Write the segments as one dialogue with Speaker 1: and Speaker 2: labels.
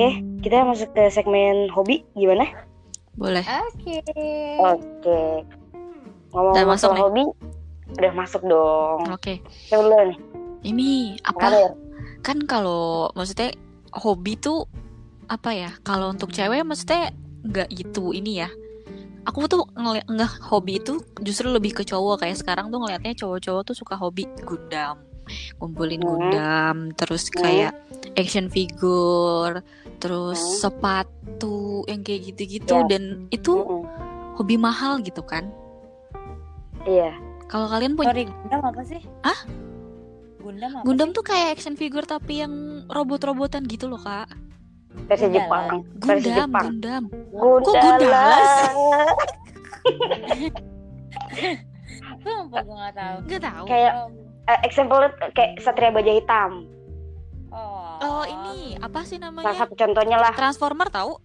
Speaker 1: Oke, kita masuk ke segmen hobi gimana?
Speaker 2: Boleh.
Speaker 3: Oke.
Speaker 1: Oke. Ngomong
Speaker 2: Udah masuk nih?
Speaker 1: hobi, udah masuk dong.
Speaker 2: Oke.
Speaker 1: Coba dulu nih,
Speaker 2: Ini apa?
Speaker 1: karir.
Speaker 2: Kan kalau maksudnya hobi tuh apa ya? Kalau untuk cewek maksudnya nggak gitu ini ya. Aku tuh ngeliat nggak hobi itu justru lebih ke cowok kayak sekarang tuh ngelihatnya cowok-cowok tuh suka hobi Gundam, ngumpulin
Speaker 1: Hmm.
Speaker 2: Gundam, terus
Speaker 1: Hmm.
Speaker 2: kayak action figure, terus
Speaker 1: Hmm.
Speaker 2: sepatu yang kayak gitu-gitu
Speaker 1: Ya.
Speaker 2: dan itu hobi mahal gitu kan.
Speaker 1: Iya.
Speaker 2: Kalau kalian punya
Speaker 3: Sorry, Gundam apa sih?
Speaker 2: Hah?
Speaker 3: Gundam apa?
Speaker 2: Gundam tuh kayak action figure tapi yang robot-robotan gitu loh kak.
Speaker 1: Versi. Jepang. Versi
Speaker 2: Gundam,
Speaker 1: Jepang.
Speaker 2: Gundam.
Speaker 1: Gundala.
Speaker 2: Gundalas?
Speaker 3: Itu apa gue nggak tahu.
Speaker 2: Gak tahu.
Speaker 1: Kayak eh, example kayak Satria Baja Hitam.
Speaker 3: oh.
Speaker 2: Oh ini apa sih
Speaker 1: Salah
Speaker 2: namanya?
Speaker 1: satu contohnya lah
Speaker 2: Transformer tahu?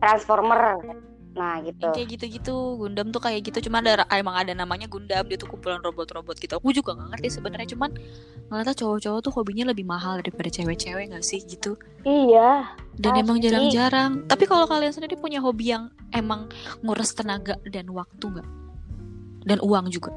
Speaker 1: Transformer. Nah, gitu.
Speaker 2: Yang kayak gitu-gitu. Gundam tuh kayak gitu. Cuma ada emang ada namanya Gundam. Dia tuh kumpulan robot-robot gitu. Aku juga gak ngerti sebenarnya. Cuman ngeliatnya cowok-cowok tuh hobinya lebih mahal daripada cewek-cewek gak sih gitu.
Speaker 1: Iya.
Speaker 2: Dan emang
Speaker 1: Pasti.
Speaker 2: jarang-jarang. Tapi kalau kalian sendiri punya hobi yang emang nguras tenaga dan waktu nggak? Dan uang juga.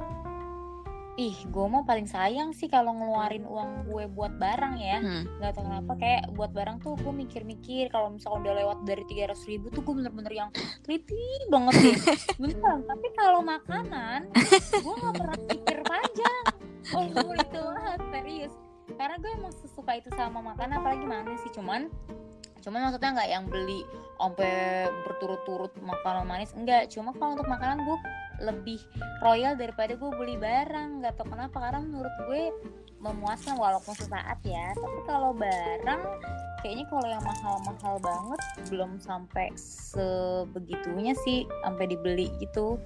Speaker 3: Ih, gue mah paling sayang sih kalau ngeluarin uang gue buat barang ya.
Speaker 2: Hmm.
Speaker 3: Gak tau kenapa kayak buat barang tuh gue mikir-mikir kalau misalkan udah lewat dari 300 ribu tuh gue bener-bener yang teliti banget sih. Beneran, tapi kalau makanan gue gak pernah mikir panjang. Oh itu banget, serius. Karena gue emang sesuka itu sama makanan apalagi manis sih cuman cuman maksudnya nggak yang beli sampai berturut-turut makanan manis enggak cuma kalau untuk makanan gue lebih royal daripada gue beli barang nggak tau kenapa karena menurut gue memuaskan walaupun sesaat ya tapi kalau barang kayaknya kalau yang mahal-mahal banget belum sampai sebegitunya sih sampai dibeli gitu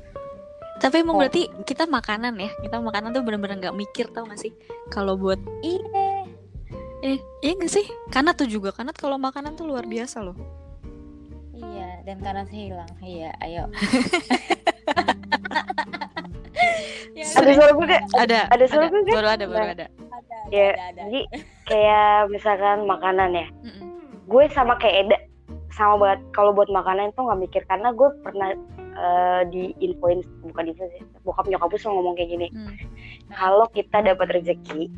Speaker 2: Tapi emang
Speaker 3: Oh.
Speaker 2: berarti kita makanan ya. Kita makanan tuh bener-bener nggak mikir tau gak sih? Kalau buat
Speaker 3: iya
Speaker 2: eh iya gak sih? Kanat tuh juga. Kanat kalau makanan tuh luar biasa loh.
Speaker 3: iya dan karena hilang iya ayo Ya,
Speaker 1: Ada suara gue gak?
Speaker 2: Ada.
Speaker 1: Ada suara gue gak?
Speaker 2: Baru ada, baru
Speaker 1: Nah.
Speaker 2: ada.
Speaker 3: ada ada
Speaker 1: Ya,
Speaker 3: ada, ada.
Speaker 1: jadi kayak misalkan makanan ya. Gue sama kayak Eda sama banget kalau buat makanan itu nggak mikir karena gue pernah eh, di infoin bukan info sih bokap nyokap gue ngomong kayak gini
Speaker 2: Hmm.
Speaker 1: kalau kita dapat rezeki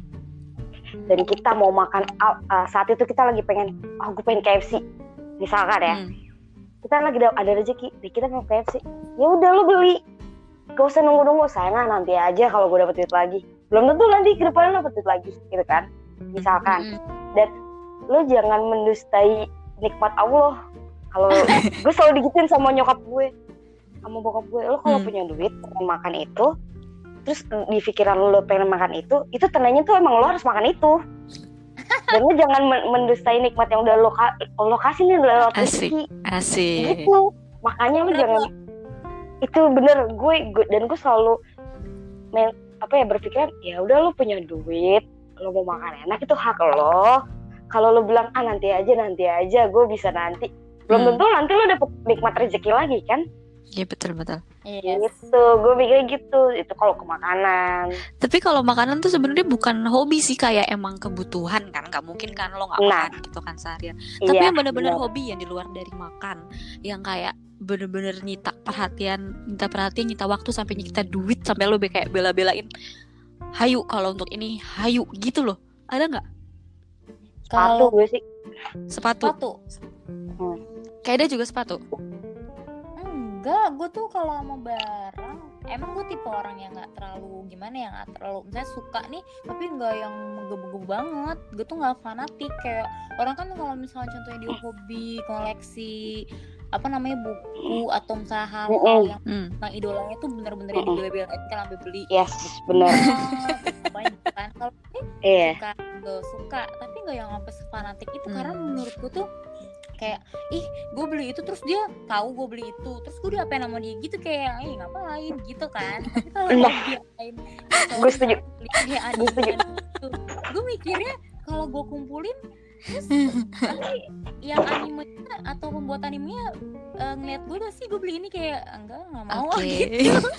Speaker 1: dan kita mau makan ah, saat itu kita lagi pengen oh gue pengen KFC misalkan ya
Speaker 2: Hmm.
Speaker 1: Kita lagi da- ada rezeki. Dan kita mau KFC ya udah lu beli. Gak usah nunggu nunggu sayang nanti aja kalau gue dapet duit lagi. Belum tentu nanti ke depannya dapet duit lagi gitu kan? Misalkan.
Speaker 2: Mm-mm.
Speaker 1: lu jangan mendustai nikmat Allah. Kalau gue selalu digituin sama nyokap gue. Sama bokap gue. Lo kalau
Speaker 2: Hmm.
Speaker 1: punya duit pengen makan itu terus di pikiran lo pengen makan itu itu tandanya tuh emang lo harus makan itu dan lo jangan men- mendustai nikmat yang udah lo, ka- lo kasih nih lewat
Speaker 2: Asik.
Speaker 1: rezeki
Speaker 2: Asik.
Speaker 1: gitu makanya lo jangan itu bener gue, gue dan gue selalu men, apa ya berpikiran ya udah lo punya duit lo mau makan enak itu hak lo kalau lo bilang ah nanti aja nanti aja gue bisa nanti belum
Speaker 2: Hmm.
Speaker 1: tentu nanti lo dapet nikmat rezeki lagi kan
Speaker 2: Iya betul betul.
Speaker 3: Yes.
Speaker 1: gitu gue mikirnya gitu itu kalau ke makanan
Speaker 2: Tapi kalau makanan tuh sebenarnya bukan hobi sih kayak emang kebutuhan kan. Gak mungkin kan lo nggak
Speaker 1: Nah.
Speaker 2: makan gitu kan seharian. Tapi
Speaker 1: iya
Speaker 2: yang bener-bener
Speaker 1: bener.
Speaker 2: hobi yang di luar dari makan, yang kayak bener-bener nyita perhatian, nyita perhatian, nyita waktu sampai nyita duit sampai lo be- kayak bela-belain. Hayu kalau untuk ini, hayu gitu loh. Ada nggak
Speaker 1: sepatu
Speaker 3: Kalau
Speaker 1: gue sih
Speaker 2: sepatu?
Speaker 3: sepatu
Speaker 2: Kayak ada juga sepatu.
Speaker 3: Enggak, gue tuh kalau sama barang Emang gue tipe orang yang gak terlalu Gimana ya, gak terlalu Misalnya suka nih, tapi gak yang menggebu-gebu banget Gue tuh gak fanatik Kayak orang kan kalau misalnya contohnya dia hobi Koleksi apa namanya buku atau misalnya
Speaker 1: Mm-mm.
Speaker 3: yang
Speaker 2: Hmm.
Speaker 3: tentang idolanya tuh bener-bener yang
Speaker 1: Mm-mm.
Speaker 3: dibela-belain kan sampai beli
Speaker 1: yes bener
Speaker 3: banyak kan kalau ini
Speaker 1: iya
Speaker 3: suka gak suka tapi nggak yang sampai fanatik itu
Speaker 2: Hmm.
Speaker 3: karena menurut gue tuh kayak ih gue beli itu terus dia tahu gue beli itu. Terus gue diapain sama dia? Gitu kayak ih ngapain? Gitu kan. Tapi kalau
Speaker 1: Nah.
Speaker 3: dia diapain?
Speaker 1: Gue setuju.
Speaker 3: Beli dia
Speaker 1: Gue setuju.
Speaker 3: gitu. Gue mikirnya kalau gue kumpulin terus nanti yang animenya atau pembuat animenya eh, ngeliat gue udah sih? Gue beli ini kayak enggak nggak mau.
Speaker 2: Oke.
Speaker 3: gitu.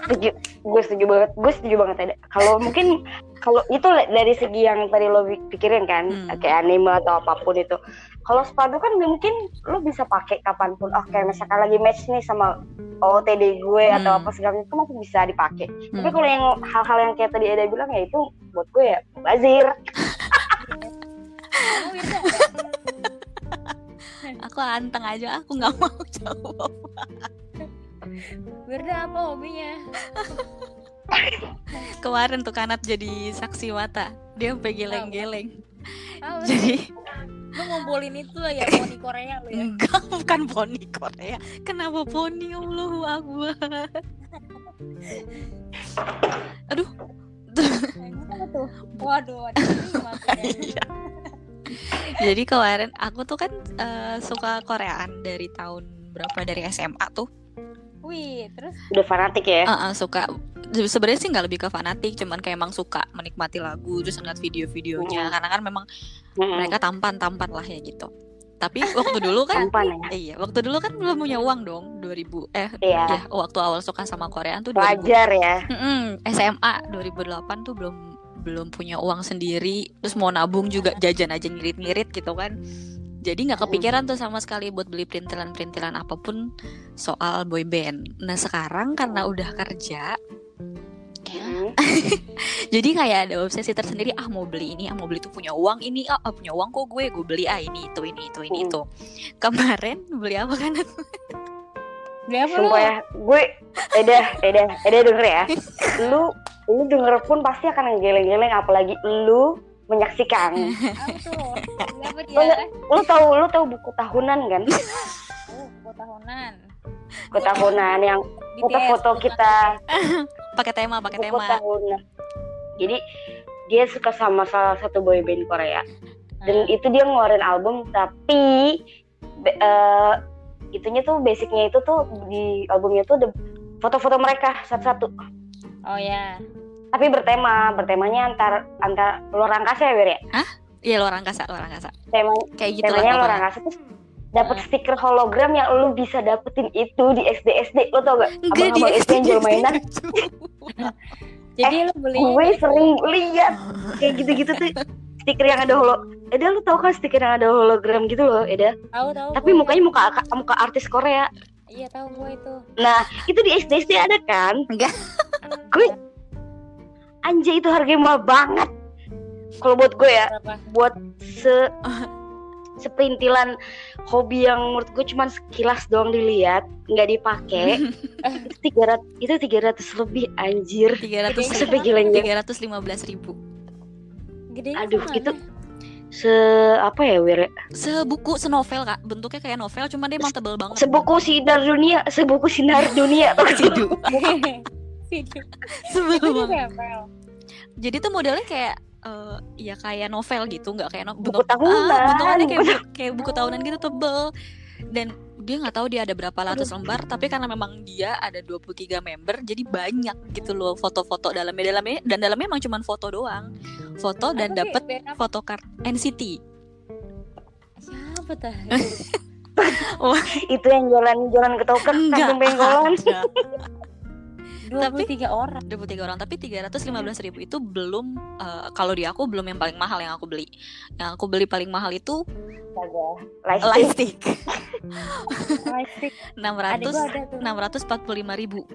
Speaker 1: Setuju. Gue setuju banget. Gue setuju banget ada kalau mungkin kalau itu dari segi yang tadi lo pik- pikirin kan
Speaker 2: Hmm.
Speaker 1: kayak anime atau apa pun itu kalau sepatu kan mungkin lo bisa pakai kapan pun oh kayak misalkan lagi match nih sama OOTD gue atau
Speaker 2: Hmm.
Speaker 1: apa segala itu masih bisa dipakai tapi
Speaker 2: Hmm.
Speaker 1: kalau yang hal-hal yang kayak tadi Eda bilang ya itu buat gue ya bazir
Speaker 2: Aku anteng aja, aku nggak mau jawab.
Speaker 3: Wirda apa hobinya
Speaker 2: Kemarin tuh kanat jadi saksi mata. Dia sampai geleng-geleng.
Speaker 3: Apa
Speaker 2: Jadi
Speaker 3: lu ngumpulin itu ya poni Korea lu ya
Speaker 2: enggak bukan poni Korea. Kenapa poni Allahu Akbar? Aduh.
Speaker 3: Tuh waduh.
Speaker 2: Iya. Jadi kemarin aku tuh kan eh, suka Koreaan dari tahun berapa dari SMA tuh.
Speaker 3: Wih terus
Speaker 1: udah fanatik ya
Speaker 2: Eh, eh, suka sebenarnya sih nggak lebih ke fanatik, cuman kayak emang suka menikmati lagu terus ngeliat video-videonya
Speaker 1: Mm.
Speaker 2: karena kan memang
Speaker 1: Mm-mm.
Speaker 2: mereka tampan-tampan lah ya gitu. Tapi waktu dulu kan
Speaker 1: tampan ya
Speaker 2: iya, waktu dulu kan belum punya uang dong, 2000 eh
Speaker 1: Iya.
Speaker 2: ya, waktu awal suka sama Koreaan tuh 2000.
Speaker 1: wajar ya
Speaker 2: Mm-mm, SMA 2008 tuh belum belum punya uang sendiri, terus mau nabung juga jajan aja ngirit-ngirit gitu kan. Jadi nggak kepikiran tuh sama sekali buat beli perintilan-perintilan apa pun soal boy band. Nah sekarang karena udah kerja,
Speaker 1: Mm.
Speaker 2: jadi kayak ada obsesi tersendiri. Ah mau beli ini, ah mau beli itu punya uang ini, ah, ah, punya uang kok gue, gue beli ah ini itu ini itu ini
Speaker 1: Mm.
Speaker 2: itu. Kemarin beli apa kan?
Speaker 3: beli apa lu
Speaker 1: Sumpah ya, gue Eda, Eda, Eda denger ya. Lu, lu denger pun pasti akan geleng-geleng, apalagi lu menyaksikan. Lu, lu tahu, lu tahu buku tahunan kan?
Speaker 3: oh buat tahunan
Speaker 1: Buku tahunan yang foto-foto kita,
Speaker 2: Pakai tema, pakai
Speaker 1: buku
Speaker 2: tema.
Speaker 1: tahunan. Jadi dia suka sama salah satu boy band Korea. Dan
Speaker 3: Hmm.
Speaker 1: itu dia ngeluarin album, tapi be- eh, itunya tuh basicnya itu tuh di albumnya tuh ada foto-foto mereka satu-satu.
Speaker 3: oh ya
Speaker 1: Tapi bertema, bertemanya antar antar luar angkasa ya, Bir ya?
Speaker 2: Iya luar angkasa, luar angkasa.
Speaker 1: Tema
Speaker 2: Kayak gitu lah
Speaker 1: temanya luar angkasa terus dapat stiker hologram yang lu bisa dapetin itu di SD SD lo tau gak?
Speaker 2: Enggak di
Speaker 1: SD yang jual mainan.
Speaker 3: jadi lu beli
Speaker 1: gue sering lihat kayak gitu-gitu tuh stiker yang ada holo Eda lu tau kan stiker yang ada hologram gitu loh Eda?
Speaker 3: Tahu tahu
Speaker 1: tapi
Speaker 3: gue.
Speaker 1: mukanya muka muka artis Korea.
Speaker 3: Iya tahu gue itu.
Speaker 1: Nah itu di SD SD ada kan?
Speaker 2: Enggak.
Speaker 1: gue anjay itu harganya mahal banget kalau buat gue ya
Speaker 3: berapa
Speaker 1: buat se seperintilan hobi yang menurut gue cuman sekilas doang dilihat nggak dipakai itu tiga ratus itu tiga ratus lebih anjir.
Speaker 2: tiga ratus
Speaker 1: sampai gilanya
Speaker 2: tiga ratus lima belas ribu.
Speaker 3: Gede
Speaker 1: aduh itu se apa ya wir
Speaker 2: sebuku senovel kak. Bentuknya kayak novel cuma dia emang tebel banget.
Speaker 1: sebuku sinar dunia sebuku sinar dunia. Tuh
Speaker 2: Sidu.
Speaker 3: video
Speaker 2: sebel
Speaker 3: ditempel
Speaker 2: jadi tuh modelnya kayak uh, ya kayak novel gitu nggak kayak no
Speaker 1: buku tahunan.
Speaker 2: Ah, tahunan kayak buku, kayak buku tahunan gitu ah. tebel. Dan dia nggak tahu dia ada berapa ratus lembar tapi karena memang dia ada 23 member jadi banyak gitu loh foto-foto dalamnya. Dalamnya dan dalamnya emang cuma foto doang. Foto dan
Speaker 3: dapat foto
Speaker 2: card NCT
Speaker 3: siapa tuh
Speaker 1: itu yang jalan-jalan ke token
Speaker 2: sampai
Speaker 3: penggolan. 23 tapi, orang.
Speaker 2: 23 orang tapi 315 ribu itu belum uh, kalau di aku belum yang paling mahal yang aku beli. Yang aku beli paling mahal itu
Speaker 1: light
Speaker 2: Lightstick.
Speaker 3: enam ratus
Speaker 2: enam
Speaker 3: ratus empat puluh
Speaker 2: lima ribu.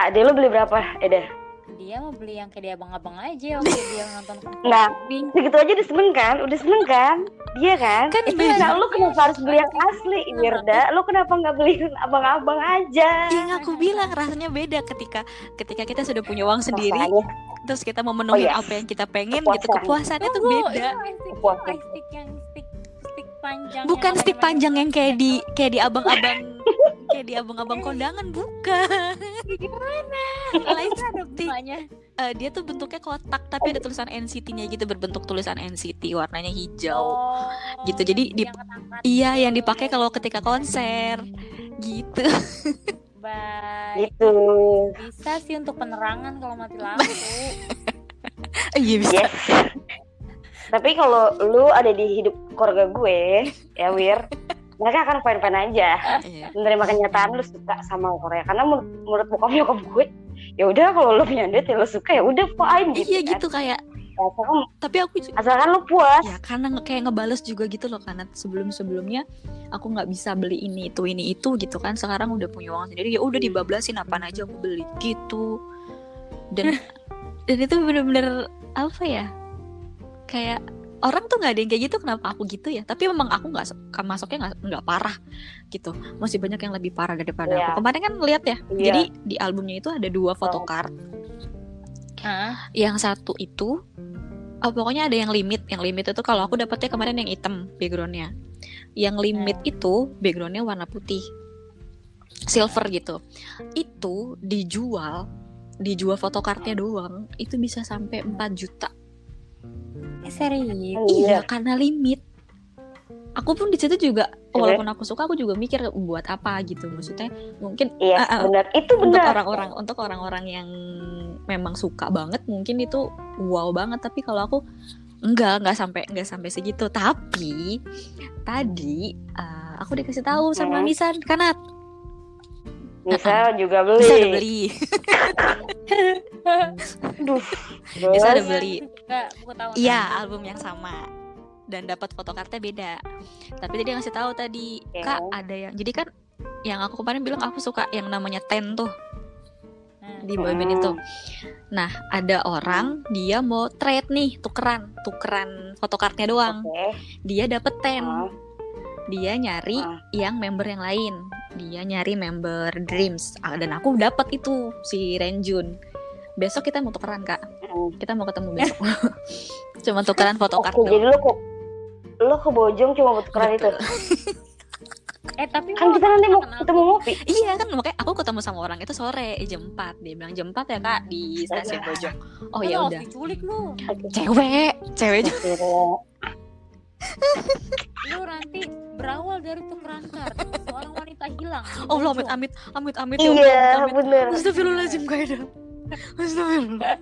Speaker 1: Ade lo beli berapa? Eda
Speaker 3: dia mau beli yang kayak dia abang-abang aja waktu dia nonton
Speaker 1: Nah. Segitu aja udah seneng kan udah seneng kan dia kan
Speaker 2: Kan
Speaker 1: itu nah, lu kenapa harus beli yang asli Wirda lu kenapa nggak beli yang abang-abang aja
Speaker 2: yang aku bilang rasanya beda ketika ketika kita sudah punya uang sendiri
Speaker 1: Rasanya.
Speaker 2: terus kita memenuhi
Speaker 1: Oh, iya.
Speaker 2: apa yang kita pengen
Speaker 1: Kepuasan.
Speaker 2: gitu kepuasannya tuh beda
Speaker 1: Kepuasan.
Speaker 3: lightstick yang stick stick panjang
Speaker 2: bukan stick panjang yang kayak di kayak di abang-abang di abang-abang kondangan bukan.
Speaker 3: Gimana?
Speaker 2: Lightstick
Speaker 3: ada bunganya
Speaker 2: Eh, dia tuh bentuknya kotak tapi ada tulisan NCT-nya gitu berbentuk tulisan NCT warnanya hijau.
Speaker 3: Oh
Speaker 2: Gitu, jadi di-. Iya, yang dipakai kalau ketika konser. Gitu.
Speaker 3: baik.
Speaker 1: Gitu.
Speaker 3: Bisa sih untuk penerangan kalau mati lampu.
Speaker 2: Iya bisa.
Speaker 1: yes tapi kalau lu ada di hidup keluarga gue ya Wir mereka akan fine-fine aja.
Speaker 2: Iya.
Speaker 1: menerima kenyataan lu suka sama Korea. Karena menurut, menurut bokap nyokap gue ya udah kalau lu punya duit ya lu suka ya udah fine gitu
Speaker 2: Iya
Speaker 1: kan.
Speaker 2: gitu kayak
Speaker 1: asalkan,
Speaker 2: tapi aku ju-
Speaker 1: asalkan lu puas.
Speaker 2: Ya karena nge- kayak ngebales juga gitu loh karena sebelum sebelumnya aku nggak bisa beli ini itu ini itu gitu kan. Sekarang udah punya uang sendiri ya udah dibablasin apaan aja aku beli gitu. Dan dan itu bener-bener apa ya? Kayak orang tuh nggak ada yang kayak gitu kenapa aku gitu ya? Tapi memang aku nggak masuknya nggak parah gitu. Masih banyak yang lebih parah daripada
Speaker 1: Iya.
Speaker 2: aku kemarin kan lihat ya
Speaker 1: Iya.
Speaker 2: jadi di albumnya itu ada dua photocard
Speaker 3: Hah?
Speaker 2: yang satu itu oh, pokoknya ada yang limit. Yang limit itu kalau aku dapetnya kemarin yang hitam backgroundnya. Yang limit itu backgroundnya warna putih. Silver gitu. Itu dijual dijual fotokartnya doang itu bisa sampai 4 juta
Speaker 3: Eh, serius?
Speaker 2: iya.
Speaker 1: Iya
Speaker 2: karena limit. Aku pun di situ juga
Speaker 1: Oke.
Speaker 2: walaupun aku suka aku juga mikir buat apa? gitu. Maksudnya mungkin
Speaker 1: iya
Speaker 2: ah.
Speaker 1: benar. Itu
Speaker 2: untuk
Speaker 1: benar.
Speaker 2: orang-orang untuk orang-orang yang memang suka banget mungkin itu wow banget. Tapi kalau aku enggak enggak sampai enggak sampai segitu. Tapi tadi eh, aku dikasih tahu sama
Speaker 1: Hmm.
Speaker 2: Nisan kanat.
Speaker 1: Nisa juga beli
Speaker 2: bisa udah beli
Speaker 1: Aduh,
Speaker 2: Nisa udah beli
Speaker 3: Enggak, aku tahu.
Speaker 2: iya album yang sama dan dapat fotokartnya beda tapi tadi ngasih tahu tadi
Speaker 1: Oke.
Speaker 2: kak ada yang jadi kan yang aku kemarin bilang aku suka yang namanya ten tuh
Speaker 3: Hmm.
Speaker 2: di boyband itu. Nah, ada orang dia mau trade nih, tukeran, tukeran fotokartnya doang.
Speaker 1: Oke.
Speaker 2: Dia dapet ten.
Speaker 1: Ah,
Speaker 2: Dia nyari
Speaker 1: ah.
Speaker 2: yang member yang lain. Dia nyari member Dreams. Ah, Dan aku dapet itu si Renjun. Besok kita mau tukeran, Kak.
Speaker 1: Hmm.
Speaker 2: Kita mau ketemu besok. Cuma tukeran fotokart
Speaker 1: Oke, jadi
Speaker 2: doang.
Speaker 1: lu kok lu ke Bojong cuma buat tukeran itu.
Speaker 3: Eh, tapi
Speaker 1: Kan
Speaker 3: lo
Speaker 1: kita nanti mau ketemu ngopi.
Speaker 2: Iya kan makanya aku ketemu sama orang itu sore eh, jam 4 Dia bilang jam 4 ya kak di stasiun Bojong Oh ya udah
Speaker 3: diculik lu.
Speaker 2: Cewek Cewek juga
Speaker 3: Lu nanti berawal dari tukeran kartu seorang wanita hilang.
Speaker 2: Oh Allah amit amit amit amit ya
Speaker 1: Iya,
Speaker 2: amit, amit.
Speaker 1: bener.
Speaker 2: Astagfirullahaladzim gak ada Astagfirullah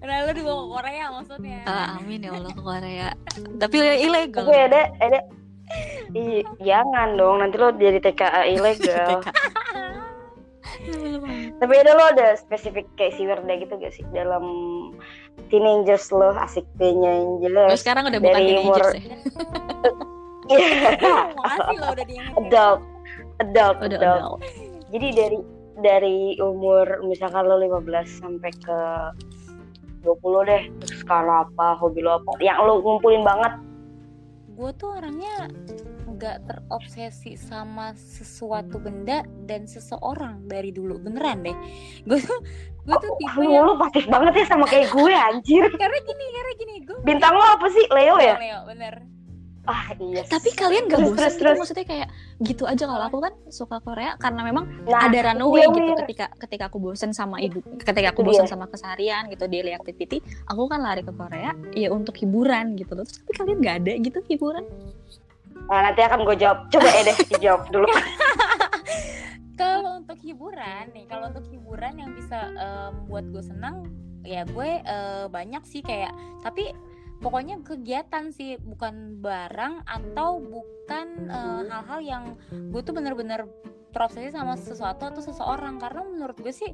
Speaker 3: Nah, lu dibawa ke Korea maksudnya.
Speaker 2: Ah, Amin ya Allah ke Korea. Tapi ilegal.
Speaker 1: Tapi ada ada Ih, jangan dong, nanti lo jadi TKA ilegal. Tapi ada lo ada spesifik kayak si Werda gitu gak sih? Dalam teenagers lo asik
Speaker 2: Lo
Speaker 1: teenagers.
Speaker 2: sekarang udah bukan
Speaker 1: Dari
Speaker 2: teenagers
Speaker 1: umur-
Speaker 2: ya?
Speaker 1: Iya, adult, adult,
Speaker 2: Udah
Speaker 1: adult.
Speaker 2: adult.
Speaker 1: Jadi dari dari umur misalkan lo 15 sampai ke 20 deh, terus sekarang apa, hobi lo apa, yang lo ngumpulin banget.
Speaker 3: gue tuh orangnya nggak terobsesi sama sesuatu benda dan seseorang dari dulu beneran deh gue tuh gue tuh tipe
Speaker 1: Lu,
Speaker 3: yang
Speaker 1: lo pasif banget ya sama kayak gue anjir.
Speaker 3: karena gini karena gini gue
Speaker 1: Bintang lo apa sih? Leo ya?
Speaker 3: Leo bener
Speaker 1: Ah iya.
Speaker 2: Tapi kalian gak bosan
Speaker 1: terus,
Speaker 2: gitu
Speaker 1: terus.
Speaker 2: Maksudnya kayak gitu aja Kalau aku kan suka Korea Karena memang
Speaker 1: Nah,
Speaker 2: ada
Speaker 1: itu
Speaker 2: runaway gitu ketika ketika aku bosen sama ibu ketika aku bosen
Speaker 1: dia.
Speaker 2: sama keseharian gitu daily activity aku kan lari ke Korea ya untuk hiburan gitu loh Terus, tapi kalian nggak ada gitu hiburan
Speaker 1: Nah, nanti akan gue jawab. Coba ya deh dijawab dulu.
Speaker 3: kalau untuk hiburan nih kalau untuk hiburan yang bisa eh, membuat gue senang ya gue eh, banyak sih kayak tapi pokoknya kegiatan sih bukan barang atau bukan eh, hal-hal yang gue tuh bener-bener terobsesi sama sesuatu atau seseorang. Karena menurut gue sih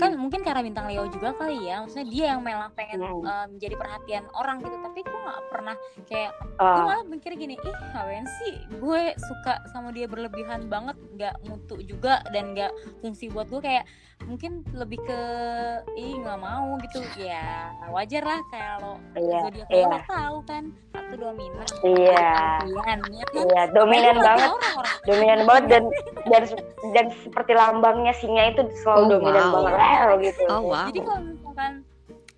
Speaker 3: kan mungkin karena bintang Leo juga kali ya. Maksudnya dia yang memang pengen eh, menjadi perhatian orang gitu. Tapi gue nggak pernah kayak gue
Speaker 1: Ah,
Speaker 3: malah mikir gini ih ngapain sih gue suka sama dia berlebihan banget nggak mutu juga dan nggak fungsi buat gue. Kayak mungkin lebih ke ih nggak mau gitu. Ya wajar lah kalau zodiak
Speaker 1: iya.
Speaker 3: Leo tahu kan satu dominan.
Speaker 1: Iya.
Speaker 3: ya kan?
Speaker 1: Iya, dominan
Speaker 3: Apalagi
Speaker 1: banget.
Speaker 3: orang-orang
Speaker 1: Dominan banget dan dan dan seperti lambangnya singa itu selalu
Speaker 2: Oh,
Speaker 1: dominan
Speaker 2: wow.
Speaker 1: banget gitu.
Speaker 2: oh wow
Speaker 3: Jadi kalau misalkan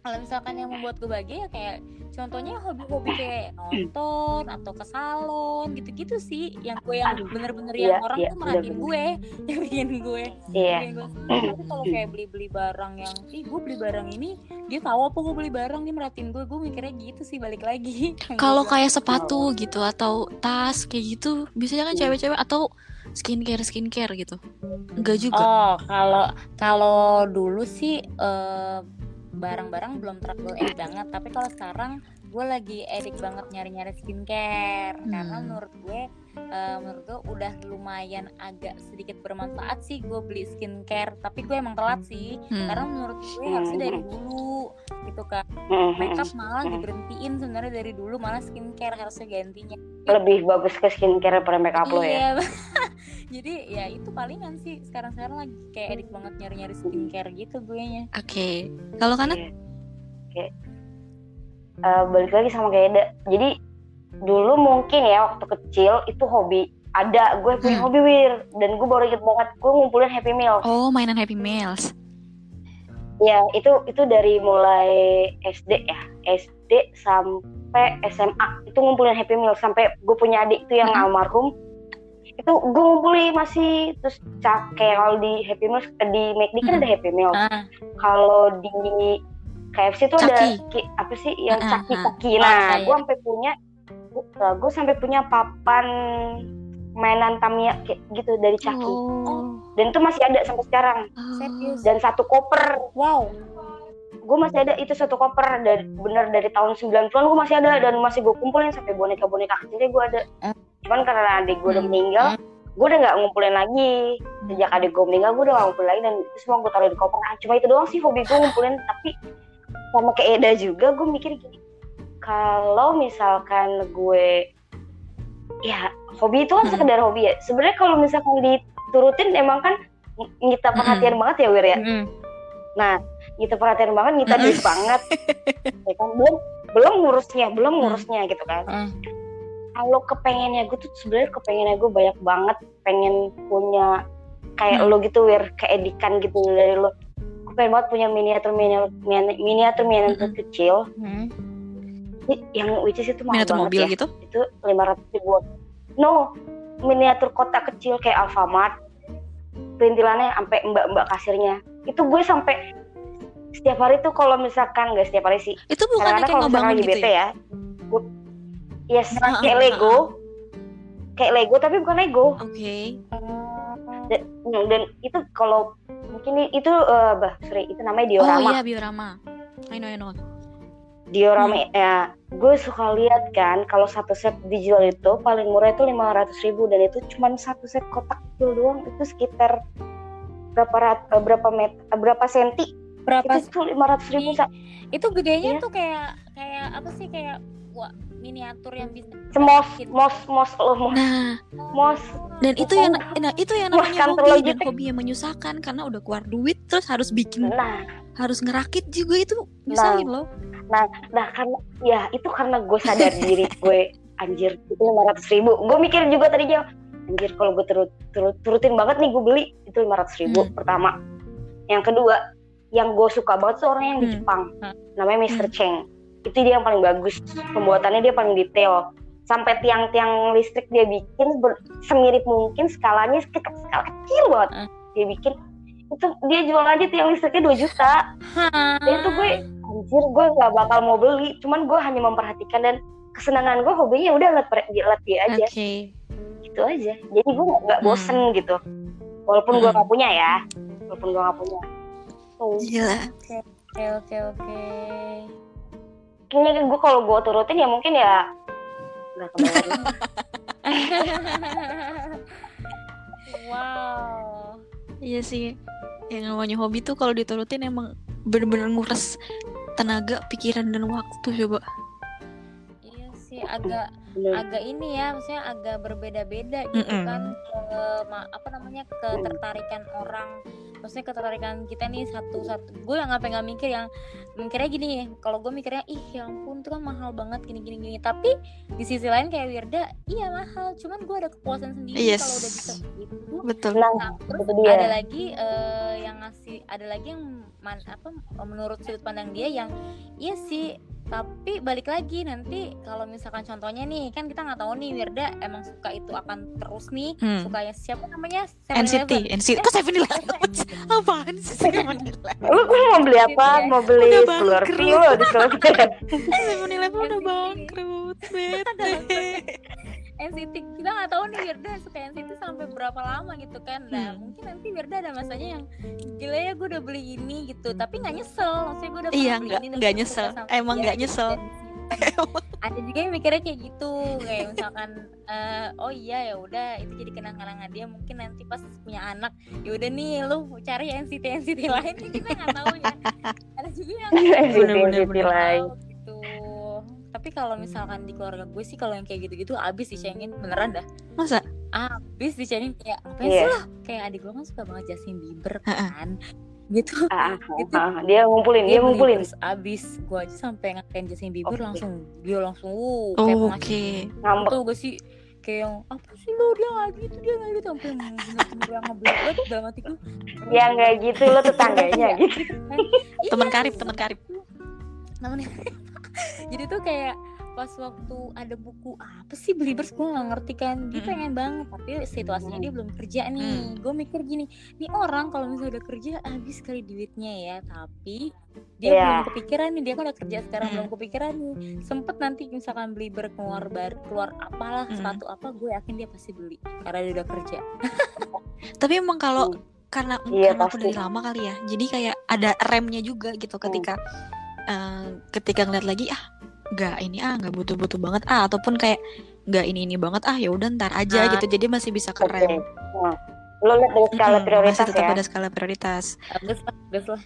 Speaker 3: kalau misalkan yang membuat gue bahagia ya kayak contohnya hobi-hobi kayak nonton atau ke salon gitu-gitu sih yang gue yang bener-bener
Speaker 1: iya,
Speaker 3: yang orang
Speaker 1: iya,
Speaker 3: tuh merhatiin gue yang bikin gue
Speaker 1: Iya.
Speaker 3: bikin gue seneng. tapi kalau kayak beli-beli barang yang ih gue beli barang ini dia tahu apa gue beli barang dia merhatiin gue gue mikirnya gitu sih balik lagi
Speaker 2: kalau kayak sepatu gitu atau tas kayak gitu biasanya kan
Speaker 1: Iya.
Speaker 2: cewek-cewek atau skincare skincare gitu. Enggak juga.
Speaker 3: Oh, kalau kalau dulu sih eh, barang-barang belum terlalu edik banget. Tapi kalau sekarang gue lagi edik banget nyari-nyari skincare. Karena
Speaker 2: Hmm.
Speaker 3: menurut gue eh, menurut gue udah lumayan agak sedikit bermanfaat sih gue beli skincare. Tapi gue emang telat sih.
Speaker 2: Hmm.
Speaker 3: karena menurut gue harusnya dari dulu gitu kan.
Speaker 1: Mm-mm.
Speaker 3: makeup malah
Speaker 1: Hmm.
Speaker 3: diberhentiin sebenarnya dari dulu. Malah skincare harusnya gantinya.
Speaker 1: Lebih bagus ke skincare daripada makeup lo ya?
Speaker 3: Iya jadi ya itu palingan sih sekarang sekarang lagi kayak edik banget nyari nyari skincare gitu gue nya
Speaker 2: Oke. Kalau kanan?
Speaker 1: Iya. Oke. Eh, balik lagi sama kayak Eda. Jadi dulu mungkin ya waktu kecil itu hobi ada gue punya
Speaker 2: Hmm.
Speaker 1: hobi wir dan gue baru inget banget gue ngumpulin happy meal
Speaker 2: Oh, mainan Happy Meals.
Speaker 1: ya itu itu dari mulai SD ya SD sampai SMA itu ngumpulin happy meal sampai gue punya adik itu yang
Speaker 2: Hmm.
Speaker 1: almarhum itu gue ngumpulin masih terus kayak kalau di happy meal di McD kan
Speaker 2: Hmm.
Speaker 1: ada happy meal
Speaker 3: ah
Speaker 1: kalau di KFC tuh ada ki- apa sih yang
Speaker 2: ah,
Speaker 1: caki
Speaker 2: ah.
Speaker 1: caki nah
Speaker 3: iya.
Speaker 1: gue sampai punya gue sampai punya papan mainan Tamiya kayak gitu dari caki
Speaker 2: Oh.
Speaker 1: dan itu masih ada sampai sekarang dan satu koper
Speaker 3: wow
Speaker 1: gue masih ada itu satu koper dari bener dari tahun 90-an gue masih ada dan masih gue kumpulin sampai boneka-boneka kecilnya gue ada
Speaker 3: Eh.
Speaker 1: Cuman karena adik gue udah
Speaker 2: Hmm.
Speaker 1: meninggal gue udah nggak ngumpulin lagi sejak adik gue meninggal gue udah nggak ngumpulin lagi dan itu semua gue taruh di koper nah, cuma itu doang sih hobi gue ngumpulin tapi sama kayak Eda juga gue mikir gini kalau misalkan gue ya hobi itu kan
Speaker 2: Hmm.
Speaker 1: sekedar hobi ya sebenarnya kalau misalkan diturutin emang kan ng- ngita perhatian banget ya Wir ya. Nah, kita perhatian banget, kita duit banget. Ya kan? Belum belum ngurusnya, belum ngurusnya gitu kan. Kalau kepengennya gue tuh sebenarnya kepengennya gue banyak banget pengen punya kayak
Speaker 2: Hmm.
Speaker 1: lo gitu wir keedikan gitu dari lo. Gue pengen banget punya miniatur miniatur miniatur miniatur
Speaker 2: Mm-mm.
Speaker 1: kecil.
Speaker 3: Mm.
Speaker 1: Ini Yang which is itu mahal
Speaker 2: Miniatur
Speaker 1: banget
Speaker 2: mobil
Speaker 1: ya.
Speaker 2: gitu.
Speaker 1: Itu 500 ribu. No, miniatur kotak kecil kayak Alfamart. Perintilannya sampai mbak-mbak kasirnya. Itu gue sampai setiap hari tuh kalau misalkan nggak setiap hari sih
Speaker 2: Itu
Speaker 1: kadang-kadang
Speaker 2: kayak ngebangun gitu ya?
Speaker 1: ya, gue- yes
Speaker 2: Ah, ah,
Speaker 1: kayak Lego kayak Lego tapi bukan Lego
Speaker 2: Oke.
Speaker 1: dan, dan itu kalau mungkin itu eh, bah sorry itu namanya
Speaker 2: Oh
Speaker 1: diorama
Speaker 2: iya biorama. I know I know.
Speaker 1: diorama
Speaker 2: Hmm.
Speaker 1: ya gue suka lihat kan kalau satu set dijual itu paling murah itu lima ratus ribu dan itu cuma satu set kotak kecil doang itu sekitar berapa rat, eh, berapa met eh, berapa senti
Speaker 3: berapa
Speaker 1: itu lima ratus ribu
Speaker 3: itu gedenya
Speaker 1: Iya.
Speaker 3: tuh kayak kayak apa sih kayak wah miniatur yang bisa
Speaker 1: mos
Speaker 3: Gitu.
Speaker 1: mos mos lo mos
Speaker 2: Nah,
Speaker 1: mos
Speaker 2: dan itu yang nah itu yang namanya hobi dan hobi yang menyusahkan karena udah keluar duit terus harus bikin
Speaker 1: nah
Speaker 2: harus ngerakit juga itu nyusahin loh.
Speaker 1: Nah karena ya itu karena gue sadar diri gue anjir itu lima ratus ribu. Gue mikir juga tadinya anjir kalau gue turut, turut- turutin banget nih gue beli itu lima ratus ribu
Speaker 2: Hmm.
Speaker 1: pertama. Yang kedua yang gue suka banget tuh orang yang di
Speaker 2: Hmm.
Speaker 1: Jepang
Speaker 3: Hmm.
Speaker 1: namanya Mr.
Speaker 2: Hmm.
Speaker 1: Cheng. Itu dia yang paling bagus. Pembuatannya dia paling detail. Sampai tiang-tiang listrik dia bikin ber- semirip mungkin skalanya skala, skala kecil banget.
Speaker 3: Hmm.
Speaker 1: dia bikin itu dia jual aja tiang listriknya 2 juta. Dan itu gue anjir gue nggak bakal mau beli. Cuman gue hanya memperhatikan dan kesenangan gue hobinya udah liat, liat dia aja.
Speaker 2: Oke.
Speaker 1: gitu aja. Jadi gue nggak
Speaker 2: Hmm.
Speaker 1: bosen gitu. Walaupun gue
Speaker 2: Hmm.
Speaker 1: nggak punya ya. Walaupun gue nggak punya. Tuh.
Speaker 2: Gila.
Speaker 3: oke oke oke
Speaker 1: kayaknya gue kalau gue turutin ya mungkin ya nggak kebayang
Speaker 3: wow
Speaker 2: Iya sih. Yang namanya hobi tuh kalau diturutin emang bener-bener nguras tenaga, pikiran dan waktu coba.
Speaker 3: iya sih agak
Speaker 1: Bener.
Speaker 3: agak ini ya maksudnya agak berbeda-beda gitu
Speaker 2: Mm-mm.
Speaker 3: kan ke apa namanya ketertarikan orang maksudnya ketertarikan kita nih satu-satu gue yang ngapain nggak mikir yang mikirnya gini kalau gue mikirnya ih ya ampun itu kan mahal banget gini gini gini tapi di sisi lain kayak Wirda iya mahal cuman gue ada kepuasan sendiri
Speaker 2: Yes.
Speaker 3: kalau udah bisa gitu
Speaker 2: Betul.
Speaker 1: nah
Speaker 3: Nah, terus
Speaker 1: dia.
Speaker 3: ada lagi eh, yang ngasih ada lagi yang man, apa menurut sudut pandang dia yang iya sih tapi balik lagi nanti kalau misalkan contohnya nih kan kita nggak tahu nih Wirda emang suka itu akan terus nih
Speaker 2: Hmm.
Speaker 3: sukanya siapa namanya
Speaker 2: NCT,
Speaker 3: 7-Eleven.
Speaker 2: NCT. Kok Seven Eleven? Apaan sih Seven Eleven?
Speaker 1: lu, mau beli apa
Speaker 3: ya.
Speaker 1: mau beli di Slurpee
Speaker 2: Seven Eleven udah bangkrut, bete.
Speaker 3: NCT kita nggak tahu nih Wirda suka NCT sampai berapa lama gitu kan. Nah
Speaker 2: Hmm.
Speaker 3: mungkin nanti Wirda ada masanya yang gila ya gue udah beli ini gitu. Tapi nggak nyesel. Maksudnya gue udah
Speaker 2: Iya,
Speaker 3: beli
Speaker 2: nggak-
Speaker 3: ini
Speaker 2: nggak nyesel. Emang
Speaker 3: dia,
Speaker 2: nggak nyesel.
Speaker 3: Ada juga yang mikirnya kayak gitu. Kayak misalkan eh, oh iya ya udah. Itu jadi kenang-kenangan dia. Mungkin nanti pas punya anak ya udah nih lu cari NCT NCT lain. Nih kita nggak tahu ya ada juga yang
Speaker 1: NCT NCT lain
Speaker 3: tapi kalau misalkan di keluarga gue sih kalau yang kayak gitu-gitu abis dicengin beneran dah.
Speaker 2: Masa?
Speaker 3: abis dicengin kayak apa
Speaker 1: Iya.
Speaker 3: sih lah kayak adik gue kan suka banget Justin Bieber kan gitu.
Speaker 1: Ah, ah,
Speaker 3: Gitu.
Speaker 1: ah, dia ngumpulin dia
Speaker 3: beli
Speaker 1: ngumpulin.
Speaker 3: Terus abis gue aja sampai ngatain Justin Bieber
Speaker 1: Oke.
Speaker 3: langsung dia langsung uh, kayak
Speaker 2: Oh,
Speaker 3: pengasih
Speaker 2: Oke.
Speaker 1: ngambek.
Speaker 3: Tuh gak sih? Kayak yang apa sih lo? Dia nggak gitu dia nggak gitu. Sampai bener-bener yang ngebelot dalam hatiku
Speaker 1: ya nggak gitu lo tetangganya gitu.
Speaker 2: Teman karib, teman karib.
Speaker 3: namanya jadi tuh kayak pas waktu ada buku apa sih Believers gue nggak ngerti kan dia pengen banget tapi situasinya dia belum kerja nih gue mikir gini nih orang kalau misalnya udah kerja habis kali duitnya ya tapi dia
Speaker 1: Iya.
Speaker 3: belum kepikiran nih dia kan udah kerja sekarang
Speaker 2: Mm.
Speaker 3: belum kepikiran nih sempet nanti misalkan beli keluar baru keluar apalah
Speaker 2: Mm.
Speaker 3: sepatu apa gue yakin dia pasti beli karena dia udah kerja
Speaker 2: Tapi emang kalau karena
Speaker 1: Iya,
Speaker 2: karena aku
Speaker 1: pasti.
Speaker 2: dari lama kali ya. Jadi kayak ada remnya juga gitu ketika eh, ketika ngeliat lagi ah nggak ini ah nggak butuh-butuh banget ah ataupun kayak nggak ini ini banget ah ya udah ntar aja
Speaker 3: Nah.
Speaker 2: gitu. Jadi masih bisa
Speaker 1: oke
Speaker 2: kerem.
Speaker 1: Nah, lo lihat dari skala
Speaker 2: Mm-mm,
Speaker 1: prioritas
Speaker 2: masih tetap
Speaker 1: ya
Speaker 2: ada skala prioritas.
Speaker 3: bagus lah bagus lah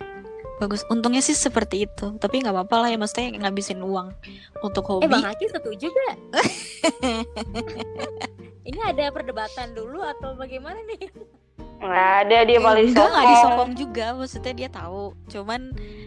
Speaker 2: Bagus. Untungnya sih seperti itu. Tapi nggak apa-apa lah ya maksudnya ngabisin uang untuk hobi.
Speaker 3: eh bang Haki setuju gak ini ada perdebatan dulu atau bagaimana nih
Speaker 1: nggak ada dia paling
Speaker 2: enggak nggak
Speaker 1: sokong.
Speaker 2: disokong juga maksudnya dia tahu cuman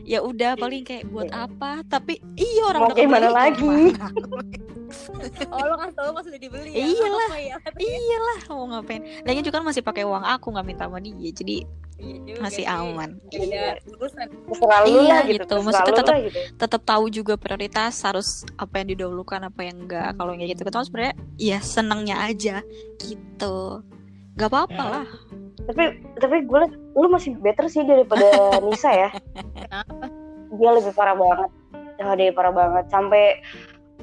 Speaker 2: ya udah paling kayak buat apa tapi iya orang
Speaker 1: Mau
Speaker 2: udah
Speaker 1: gimana
Speaker 2: kebeli,
Speaker 1: lagi?
Speaker 3: oh lo kasih tau pas udah dibeli ya
Speaker 2: Iyalah.
Speaker 3: Ya?
Speaker 2: iyalah mau ngapain lagi juga kan masih pakai uang aku nggak minta sama dia jadi
Speaker 3: Iya
Speaker 2: masih
Speaker 3: sih.
Speaker 2: aman Iya,
Speaker 1: lah gitu,
Speaker 2: gitu. Maksudnya tetap-
Speaker 1: gitu.
Speaker 2: tetap tahu juga prioritas harus apa yang didahulukan apa yang enggak kalau kayak gitu kan sebenarnya ya senangnya aja gitu nggak apa-apa lah
Speaker 1: tapi tapi gue liat lu masih better sih daripada Nisa ya.
Speaker 3: Kenapa?
Speaker 1: Dia lebih parah banget. Oh, dia parah banget. Sampai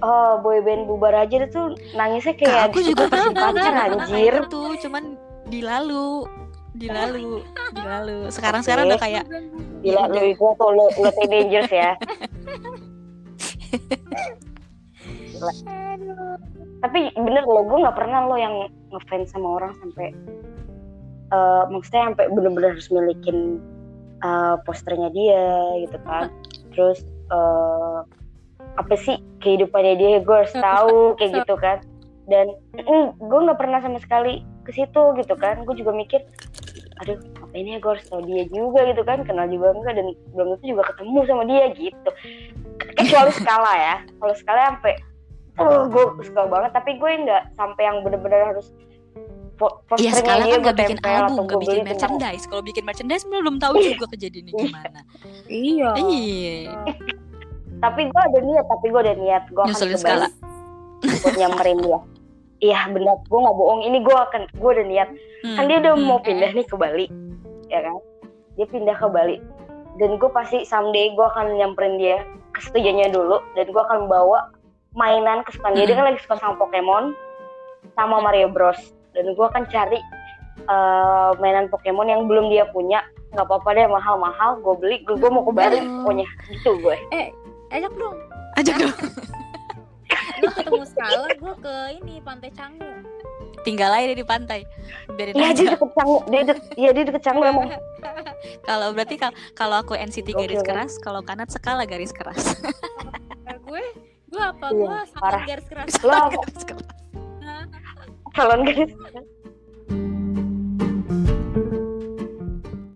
Speaker 1: oh, boyband bubar aja dia tuh nangisnya kayak
Speaker 2: aku juga
Speaker 1: pasti
Speaker 2: pernah
Speaker 1: pacar anjir.
Speaker 2: itu cuman dilalu dilalu dilalu sekarang sekarang udah kayak
Speaker 1: gila lu itu tuh lu lu teenagers ya.
Speaker 3: Aduh.
Speaker 1: tapi bener lo gue nggak pernah lo yang ngefans sama orang sampai eh maksudnya sampai bener-bener harus milikin eh, posternya dia gitu kan. Terus eh apa sih kehidupannya dia gue harus tahu kayak gitu kan. Dan gue nggak pernah sama sekali ke situ gitu kan. Gue juga mikir aduh apa ini ya gue harus tahu dia juga gitu kan. Kenal juga enggak dan belum tentu juga ketemu sama dia gitu. Kecuali skala ya. Kalau skala sampai oh gue suka banget tapi gue nggak sampai yang bener-bener harus
Speaker 2: Iya sekarang kan
Speaker 1: gue
Speaker 2: nggak bikin album,
Speaker 1: gue
Speaker 2: nggak bikin merchandise. Kalau bikin merchandise belum tahu juga kejadiannya gimana.
Speaker 3: iya.
Speaker 2: Iya.
Speaker 1: tapi gue ada niat tapi gue ada niat. Gue akan
Speaker 2: Nyusulin
Speaker 1: ke
Speaker 2: skala.
Speaker 1: Bali buat nyamperin dia. Iya benar. Gue nggak bohong. Ini gue akan gue ada niat.
Speaker 2: Hmm,
Speaker 1: kan dia udah
Speaker 2: hmm.
Speaker 1: mau pindah nih ke Bali ya kan? Dia pindah ke Bali. Dan gue pasti someday gue akan nyamperin dia ke dulu. Dan gue akan bawa mainan kesukaan dia. Dia kan lagi suka sama Pokemon sama Mario Bros dan gue akan cari eh, mainan Pokemon yang belum dia punya nggak apa-apa deh mahal-mahal gue beli gue mau ke Bali
Speaker 2: Oh.
Speaker 1: pokoknya gitu gue
Speaker 3: ajak dong
Speaker 2: Ajak dong.
Speaker 3: lu ketemu skala gue ke ini pantai Canggu
Speaker 2: Tinggal aja di pantai. Biarin
Speaker 1: iya dia
Speaker 2: aja.
Speaker 1: deket Canggu dia deket iya dia deket Canggu emang
Speaker 2: Kalau berarti kal- kalau aku NCT garis keras, kalau kanat skala garis keras.
Speaker 3: Nah, gue gue apa
Speaker 1: Iya,
Speaker 3: gue sangat garis keras
Speaker 1: lo
Speaker 2: Garis keras.
Speaker 1: Calon garis